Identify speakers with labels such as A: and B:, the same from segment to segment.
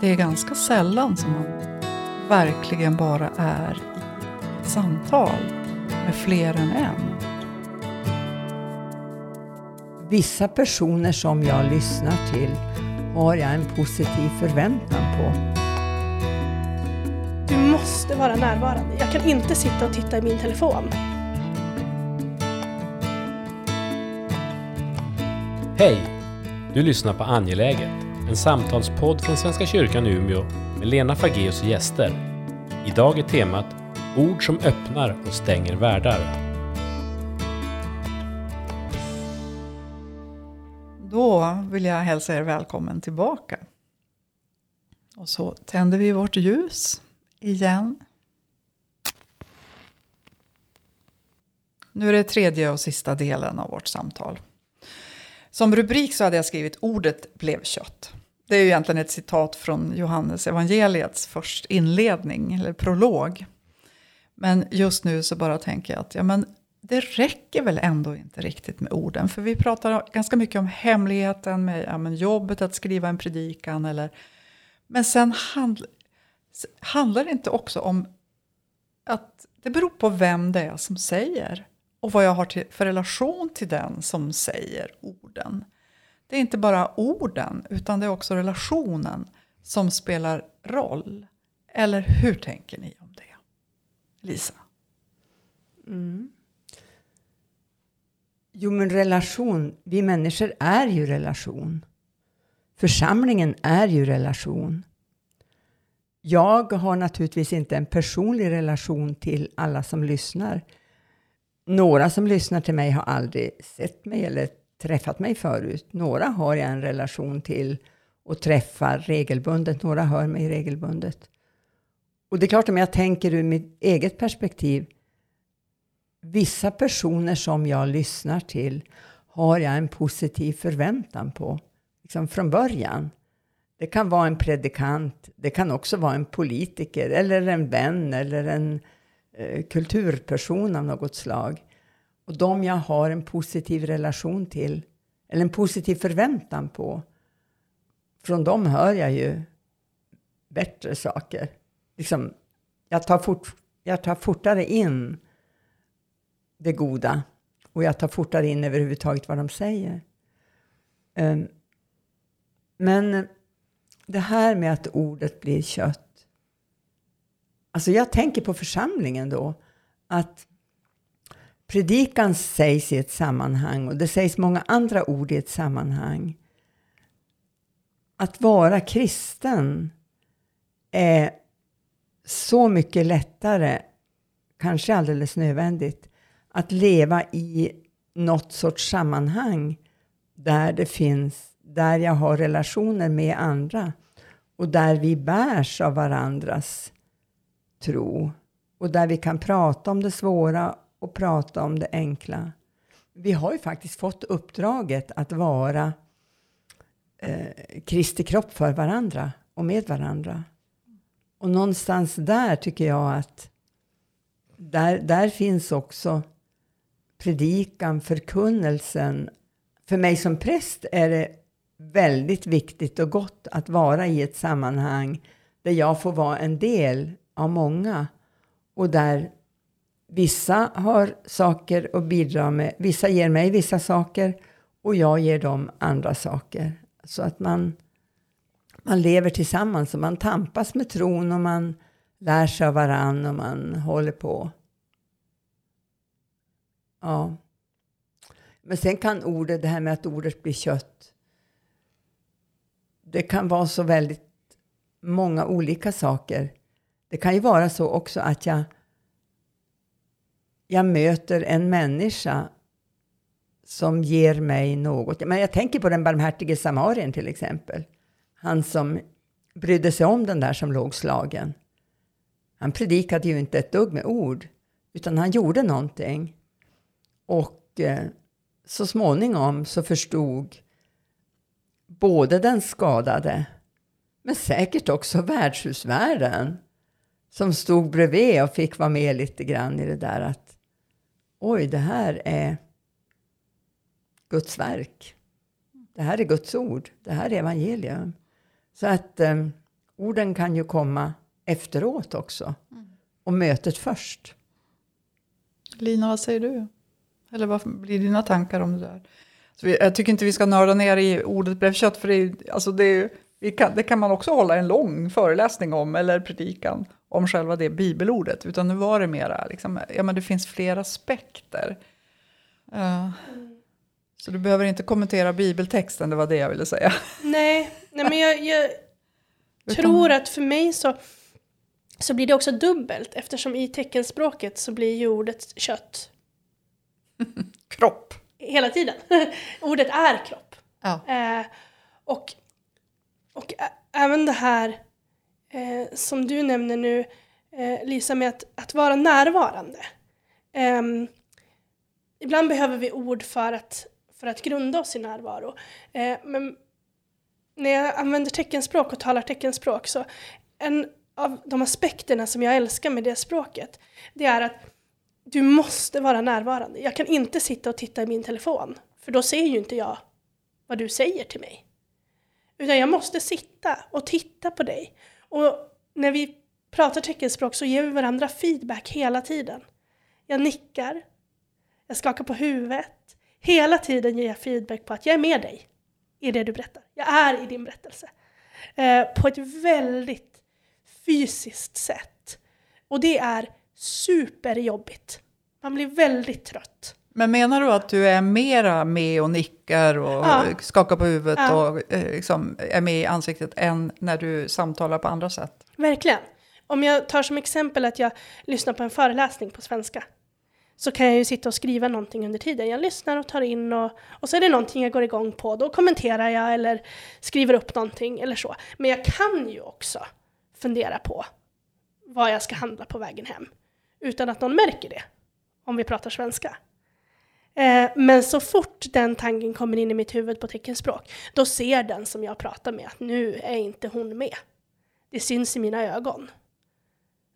A: det är ganska sällan som man verkligen bara är i ett samtal med fler än en.
B: Vissa personer som jag lyssnar till har jag en positiv förväntan på.
C: Du måste vara närvarande. Jag kan inte sitta och titta i min telefon.
D: Hej! Du lyssnar på Angeläget, en samtalspodd från Svenska kyrkan i Umeå med Lena Fageus och gäster. Idag är temat Ord som öppnar och stänger världar.
A: Då vill jag hälsa er välkommen tillbaka. Och så tänder vi vårt ljus igen. Nu är det tredje och sista delen av vårt samtal. Som rubrik så hade jag skrivit ordet blev kött. Det är ju egentligen ett citat från Johannes evangeliets först inledning, eller prolog. Men just nu så bara tänker jag att ja, men det räcker väl ändå inte riktigt med orden. För vi pratar ganska mycket om hemligheten med ja, men jobbet att skriva en predikan. Eller, men sen handl, handlar det inte också om att det beror på vem det är som säger och vad jag har till, för relation till den som säger orden. Det är inte bara orden, utan det är också relationen som spelar roll. Eller hur tänker ni om det? Lisa?
B: Mm. Jo, men relation. Vi människor är ju relation. Församlingen är ju relation. Jag har naturligtvis inte en personlig relation till alla som lyssnar. Några som lyssnar till mig har aldrig sett mig eller träffat mig förut. Några har jag en relation till och träffar regelbundet. Några hör mig regelbundet. Och det är klart, om jag tänker ur mitt eget perspektiv. Vissa personer som jag lyssnar till har jag en positiv förväntan på. Liksom från början. Det kan vara en predikant. Det kan också vara en politiker eller en vän eller en eh, Eh, kulturperson av något slag. Och de jag har en positiv relation till, eller en positiv förväntan på, från dem hör jag ju bättre saker. Liksom, jag, tar fort, jag tar fortare in det goda och jag tar fortare in överhuvudtaget vad de säger. Ehm, men det här med att ordet blir kött. Alltså jag tänker på församlingen då. Att predikan sägs i ett sammanhang och det sägs många andra ord i ett sammanhang. Att vara kristen är så mycket lättare, kanske alldeles nödvändigt, att leva i något sorts sammanhang där det finns, där jag har relationer med andra och där vi bärs av varandras tro och där vi kan prata om det svåra och prata om det enkla. Vi har ju faktiskt fått uppdraget att vara eh, Kristi kropp för varandra och med varandra. Och någonstans där tycker jag att där, där finns också predikan, förkunnelsen. För mig som präst är det väldigt viktigt och gott att vara i ett sammanhang där jag får vara en del av många och där vissa har saker att bidra med. Vissa ger mig vissa saker och jag ger dem andra saker. Så att man, man lever tillsammans och man tampas med tron och man lär sig av varann och man håller på. Ja. Men sen kan ordet, det här med att ordet blir kött. Det kan vara så väldigt många olika saker. Det kan ju vara så också att jag jag möter en människa som ger mig något. Men jag tänker på den barmhärtige samarien till exempel. Han som brydde sig om den där som låg slagen. Han predikade ju inte ett dugg med ord, utan han gjorde någonting. Och eh, så småningom så förstod både den skadade, men säkert också värdshusvärden som stod bredvid och fick vara med lite grann i det där att oj, det här är Guds verk. Det här är Guds ord. Det här är evangelium. Så att, um, orden kan ju komma efteråt också. Och mötet först.
A: Lina, vad säger du? Eller vad blir dina tankar om det där? Så vi, jag tycker inte vi ska nörda ner i ordet blev kött, för det, är, alltså det, är, vi kan, det kan man också hålla en lång föreläsning om, eller predikan, om själva det bibelordet. Utan nu var det mera, liksom, ja men det finns flera aspekter. Eh, så du behöver inte kommentera bibeltexten, det var det jag ville säga.
C: Nej, nej men jag, jag tror att för mig så, så blir det också dubbelt eftersom i teckenspråket så blir ju ordet kött
A: Kropp.
C: hela tiden. ordet är kropp.
A: Ja.
C: Eh, och och även det här eh, som du nämner nu, eh, Lisa, med att, att vara närvarande. Eh, ibland behöver vi ord för att, för att grunda oss i närvaro. Eh, men när jag använder teckenspråk och talar teckenspråk så en av de aspekterna som jag älskar med det språket, det är att du måste vara närvarande. Jag kan inte sitta och titta i min telefon, för då ser ju inte jag vad du säger till mig. Utan jag måste sitta och titta på dig. Och när vi pratar teckenspråk så ger vi varandra feedback hela tiden. Jag nickar, jag skakar på huvudet. Hela tiden ger jag feedback på att jag är med dig i det du berättar. Jag är i din berättelse. Eh, på ett väldigt fysiskt sätt. Och det är superjobbigt. Man blir väldigt trött.
A: Men menar du att du är mera med och nickar och
C: Ja.
A: skakar på huvudet
C: Ja.
A: och eh, liksom är med i ansiktet än när du samtalar på andra sätt?
C: Verkligen. Om jag tar som exempel att jag lyssnar på en föreläsning på svenska så kan jag ju sitta och skriva någonting under tiden. Jag lyssnar och tar in och, och så är det någonting jag går igång på. Då kommenterar jag eller skriver upp någonting eller så. Men jag kan ju också fundera på vad jag ska handla på vägen hem utan att någon märker det om vi pratar svenska. Eh, men så fort den tanken kommer in i mitt huvud på teckenspråk då ser den som jag pratar med att nu är inte hon med det syns i mina ögon.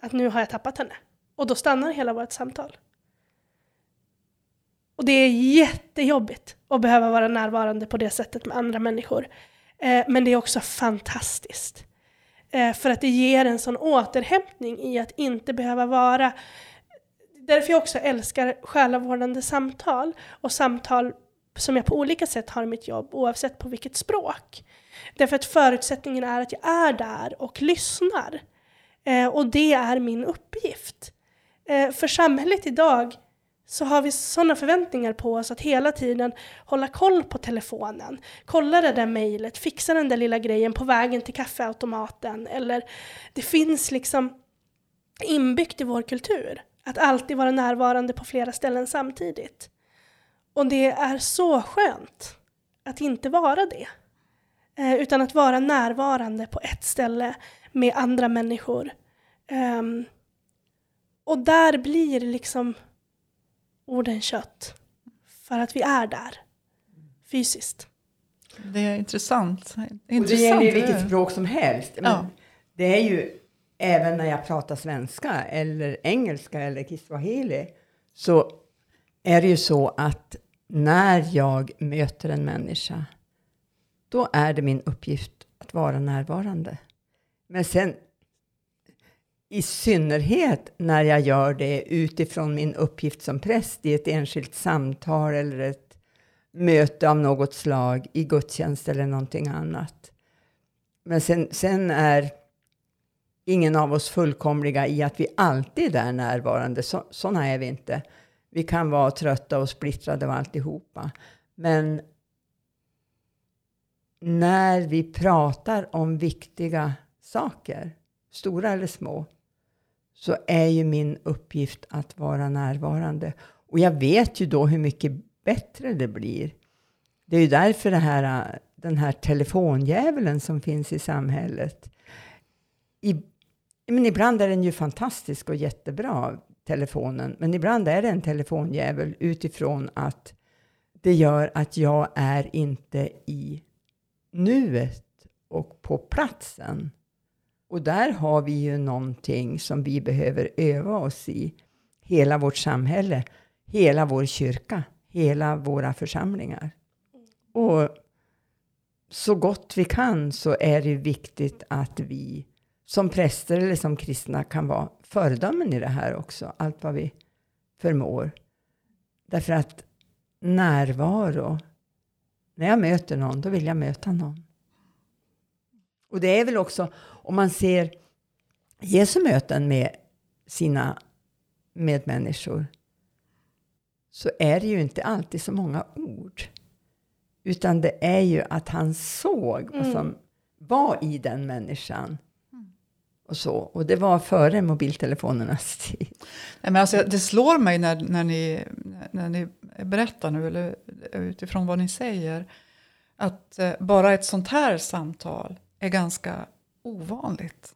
C: Att nu har jag tappat henne. Och då stannar hela vårt samtal. Och det är jättejobbigt att behöva vara närvarande på det sättet med andra människor. Eh, men det är också fantastiskt. Eh, för att det ger en sån återhämtning i att inte behöva vara... Därför jag också älskar själavårdande samtal och samtal som jag på olika sätt har i mitt jobb oavsett på vilket språk. Därför att förutsättningen är att jag är där och lyssnar. Eh, och det är min uppgift. Eh, för samhället idag så har vi sådana förväntningar på oss att hela tiden hålla koll på telefonen, kolla det där mejlet, fixa den där lilla grejen på vägen till kaffeautomaten. Eller det finns liksom inbyggt i vår kultur att alltid vara närvarande på flera ställen samtidigt. Och det är så skönt att inte vara det. Eh, utan att vara närvarande på ett ställe med andra människor. Ehm, och där blir liksom orden kött. För att vi är där. Fysiskt.
A: Det är intressant.
B: Och det
A: intressant
B: gäller ju
A: det är.
B: vilket språk som helst. Men
A: Ja.
B: Det är ju även när jag pratar svenska eller engelska eller kiswahili så är det ju så att när jag möter en människa då är det min uppgift att vara närvarande. Men sen i synnerhet när jag gör det utifrån min uppgift som präst i ett enskilt samtal eller ett möte av något slag i gudstjänst eller någonting annat. Men sen, sen är ingen av oss fullkomliga i att vi alltid är närvarande. Så, sådana är vi inte. Vi kan vara trötta och splittrade och alltihopa. Men när vi pratar om viktiga saker, stora eller små, så är ju min uppgift att vara närvarande. Och jag vet ju då hur mycket bättre det blir. Det är ju därför det här, den här telefondjävulen som finns i samhället. I, men ibland är den ju fantastisk och jättebra, telefonen. Men ibland är det en telefonjävel utifrån att det gör att jag är inte i nuet och på platsen. Och där har vi ju någonting som vi behöver öva oss i. Hela vårt samhälle, hela vår kyrka, hela våra församlingar. Och så gott vi kan så är det viktigt att vi som präster eller som kristna kan vara föredömen i det här också, allt vad vi förmår. Därför att närvaro, när jag möter någon, då vill jag möta någon. Och det är väl också, om man ser Jesu möten med sina medmänniskor, så är det ju inte alltid så många ord. Utan det är ju att han såg vad som var i den människan. Och, så. och det var före mobiltelefonernas tid.
A: Nej, men alltså, det slår mig när, när, ni, när ni berättar nu, eller utifrån vad ni säger, att eh, bara ett sånt här samtal är ganska ovanligt.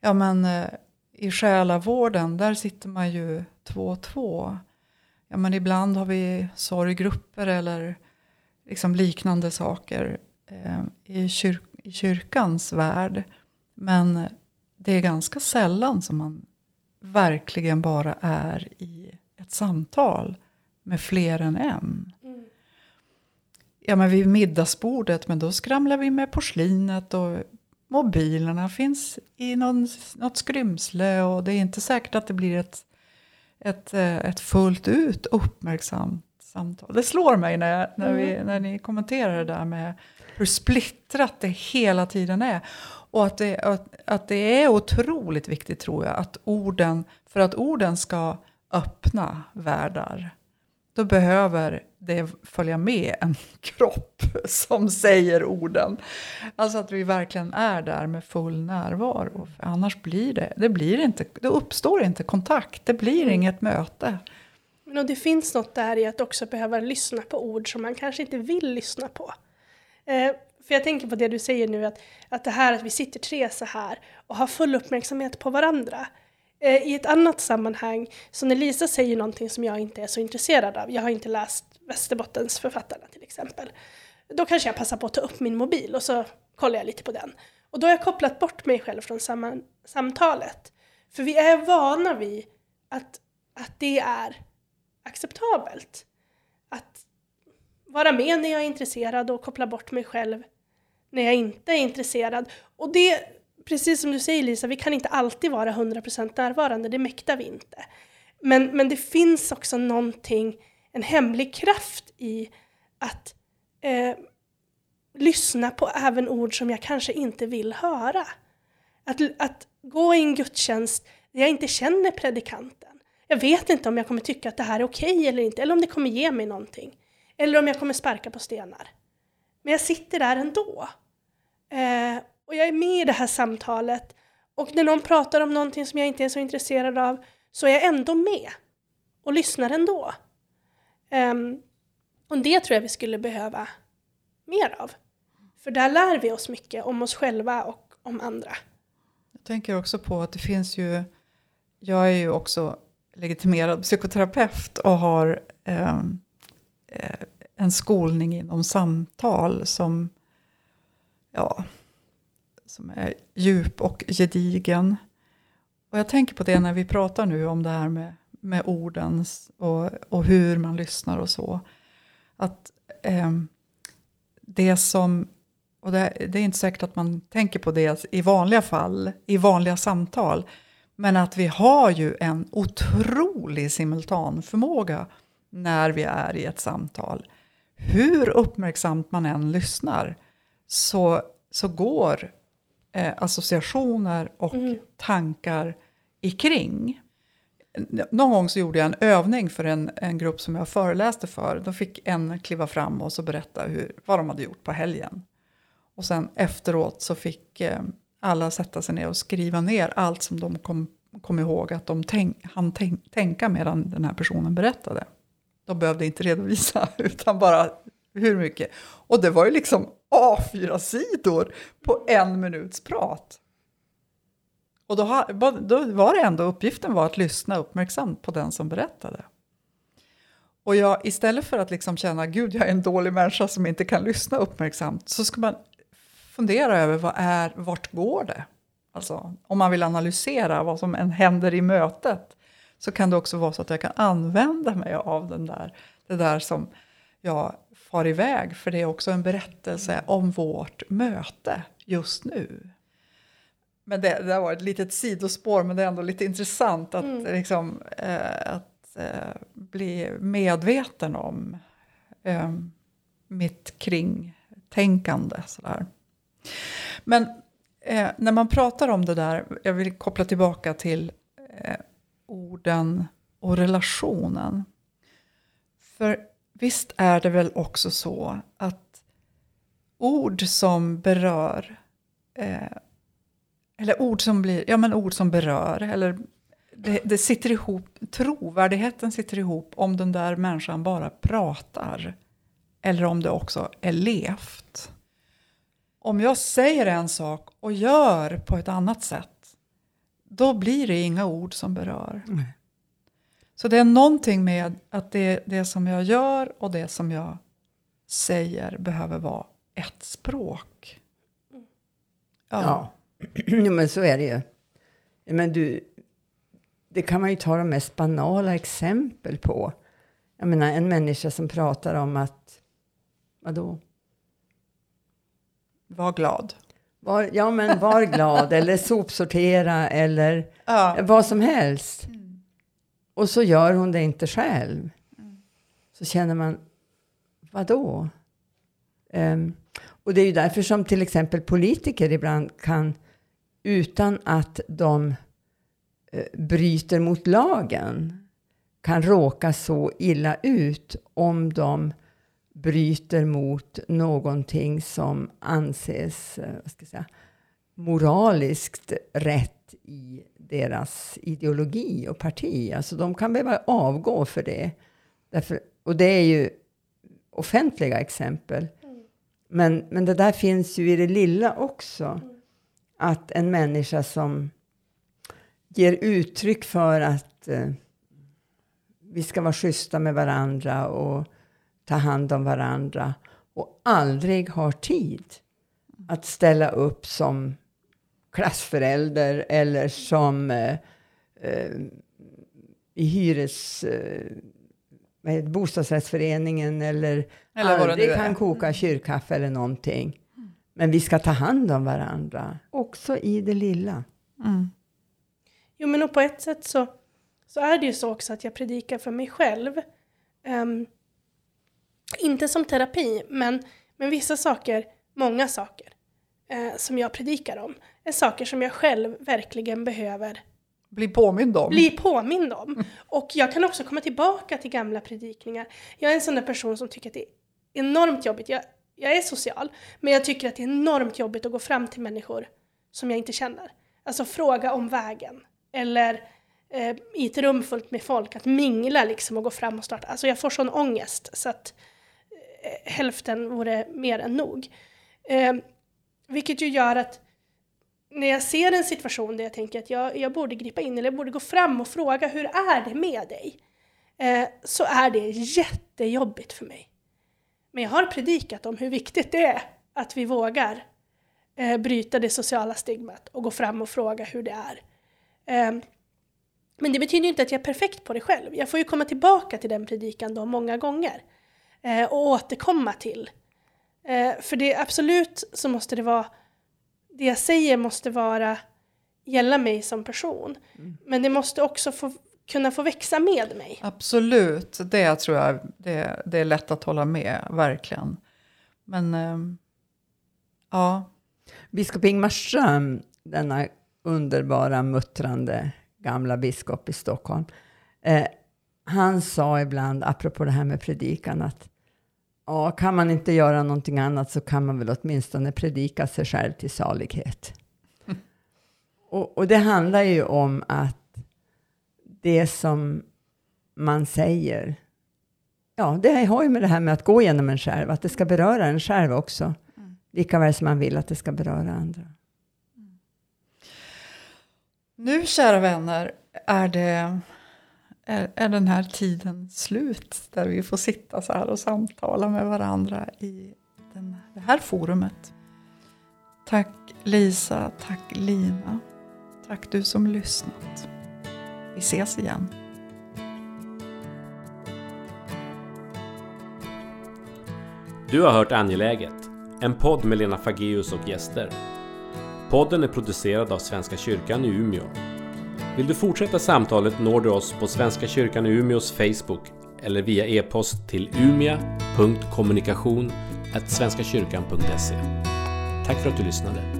A: Ja, men eh, i själavården, där sitter man ju två och två. Ja, men ibland har vi sorggrupper eller liksom liknande saker eh, i, kyr i kyrkans värld. Men det är ganska sällan som man verkligen bara är i ett samtal med fler än en. Mm. Ja, men vid middagsbordet, men då skramlar vi med porslinet och mobilerna finns i någon, något skrymsle och det är inte säkert att det blir ett, ett, eh, ett fullt ut uppmärksamt samtal. Det slår mig när, jag, när, vi, mm. när ni kommenterar det där med hur splittrat det hela tiden är. Och att det, att, att det är otroligt viktigt tror jag att orden, för att orden ska öppna världar, då behöver det följa med en kropp som säger orden. Alltså att vi verkligen är där med full närvaro. För annars blir det, det, blir inte, det uppstår inte kontakt, det blir mm. inget möte.
C: Men och det finns något där i att också behöva lyssna på ord som man kanske inte vill lyssna på. Eh, för jag tänker på det du säger nu, att, att det här att vi sitter tre så här och har full uppmärksamhet på varandra. Eh, I ett annat sammanhang, så när Lisa säger någonting som jag inte är så intresserad av, jag har inte läst Västerbottens författarna till exempel, då kanske jag passar på att ta upp min mobil och så kollar jag lite på den. Och då har jag kopplat bort mig själv från sam samtalet. För vi är vana vid att, att det är acceptabelt. Att vara med när jag är intresserad och koppla bort mig själv när jag inte är intresserad. Och det, precis som du säger Lisa, vi kan inte alltid vara 100% närvarande, det mäktar vi inte. Men, men det finns också någonting, en hemlig kraft i att eh, lyssna på även ord som jag kanske inte vill höra. Att, att gå i en gudstjänst där jag inte känner predikanten. Jag vet inte om jag kommer tycka att det här är okej okay eller inte, eller om det kommer ge mig någonting. Eller om jag kommer sparka på stenar. Men jag sitter där ändå. Eh, och jag är med i det här samtalet. Och när någon pratar om någonting som jag inte är så intresserad av så är jag ändå med. Och lyssnar ändå. Um, och det tror jag vi skulle behöva mer av. För där lär vi oss mycket om oss själva och om andra.
A: Jag tänker också på att det finns ju, jag är ju också legitimerad psykoterapeut och har ehm, eh, en skolning inom samtal som, ja, som är djup och gedigen. Och jag tänker på det när vi pratar nu om det här med, med orden och, och hur man lyssnar och så. Att eh, det som, och det, det, är inte säkert att man tänker på det i vanliga fall, i vanliga samtal, men att vi har ju en otrolig simultanförmåga när vi är i ett samtal. Hur uppmärksamt man än lyssnar så, så går eh, associationer och mm. tankar ikring. Någon gång så gjorde jag en övning för en, en grupp som jag föreläste för. Då fick en kliva fram och så berätta hur, vad de hade gjort på helgen. Och sen efteråt så fick eh, alla sätta sig ner och skriva ner allt som de kom, kom ihåg att de tänk, hann tänk, tänka medan den här personen berättade. De behövde inte redovisa, utan bara hur mycket. Och det var ju liksom A4-sidor på en minuts prat. Och då, var det ändå uppgiften var att lyssna uppmärksamt på den som berättade. Och jag, istället för att liksom känna gud jag är en dålig människa som inte kan lyssna uppmärksamt så ska man fundera över vad är, vart går det? Alltså, om man vill analysera vad som än händer i mötet så kan det också vara så att jag kan använda mig av den där, det där som jag far iväg för det är också en berättelse om vårt möte just nu. Men det, det var ett litet sidospår men det är ändå lite intressant att,
C: Mm.
A: liksom, eh, att eh, bli medveten om eh, mitt kringtänkande. Sådär. Men eh, när man pratar om det där, jag vill koppla tillbaka till eh, orden och relationen. För visst är det väl också så att ord som berör, eh, eller ord som blir, ja men ord som berör, eller det, det sitter ihop, trovärdigheten sitter ihop om den där människan bara pratar. Eller om det också är levt. Om jag säger en sak och gör på ett annat sätt, då blir det inga ord som berör.
B: Nej.
A: Så det är någonting med att det, det som jag gör och det som jag säger behöver vara ett språk.
B: Ja, jo, men så är det ju. Men du, det kan man ju ta de mest banala exempel på. Jag menar en människa som pratar om att, vadå?
A: Var glad.
B: Var, ja, men var glad eller sopsortera eller
A: Ja.
B: vad som helst. Och så gör hon det inte själv. Så känner man, vadå? Um, och det är ju därför som till exempel politiker ibland kan, utan att de eh, bryter mot lagen, kan råka så illa ut om de bryter mot någonting som anses eh, vad ska jag säga, moraliskt rätt i deras ideologi och parti. Alltså de kan behöva avgå för det. Därför, och det är ju offentliga exempel. Men, men det där finns ju i det lilla också. Att en människa som ger uttryck för att eh, vi ska vara schyssta med varandra och ta hand om varandra och aldrig har tid att ställa upp som klassförälder eller som eh, eh, i hyres... Eh, bostadsrättsföreningen eller,
A: Eller
B: aldrig kan koka kyrkkaffe eller någonting. Men vi ska ta hand om varandra, också i det lilla.
A: Mm.
C: Jo, men och på ett sätt så, så är det ju så också att jag predikar för mig själv. Ehm, inte som terapi, men, men vissa saker, många saker, eh, som jag predikar om, är saker som jag själv verkligen behöver
A: Bli påmind om.
C: bli påmind om. Och jag kan också komma tillbaka till gamla predikningar. Jag är en sån där person som tycker att det är enormt jobbigt. Jag, jag är social, men jag tycker att det är enormt jobbigt att gå fram till människor som jag inte känner. Alltså fråga om vägen. Eller eh, i ett rum fullt med folk, att mingla liksom och gå fram och starta. Alltså jag får sån ångest så att eh, Eh, hälften vore mer än nog. Eh, vilket ju gör att när jag ser en situation där jag tänker att jag, jag borde gripa in eller jag borde gå fram och fråga hur är det med dig? Eh, så är det jättejobbigt för mig. Men jag har predikat om hur viktigt det är att vi vågar eh, bryta det sociala stigmat och gå fram och fråga hur det är. Eh, men det betyder ju inte att jag är perfekt på det själv. Jag får ju komma tillbaka till den predikan då många gånger eh, och återkomma till. Eh, för det absolut så måste det vara det jag säger måste vara gälla mig som person. Men det måste också få, kunna få växa med mig.
A: Absolut, det tror jag det, det är lätt att hålla med, verkligen. Men ehm, ja,
B: Biskop Ingmar Ström, denna underbara, muttrande gamla biskop i Stockholm, eh, han sa ibland, apropå det här med predikan, att ja, kan man inte göra någonting annat så kan man väl åtminstone predika sig själv till salighet. Och, och det handlar ju om att det som man säger, ja, det har ju med det här med att gå genom en själv, att det ska beröra en själv också. Lika väl som man vill att det ska beröra andra.
A: nu kära vänner är, det, är, är den här tiden slut där vi får sitta så här och samtala med varandra i den, det här forumet. Tack Lisa, tack Lina, tack du som lyssnat. Vi ses igen.
D: Du har hört Angeläget, en podd med Lena Fageus och gäster. Podden är producerad av Svenska kyrkan i Umeå. Vill du fortsätta samtalet når du oss på Svenska kyrkan i Umeås Facebook eller via e-post till umia.kommunikation svenskakyrkan.se. Tack för att du lyssnade.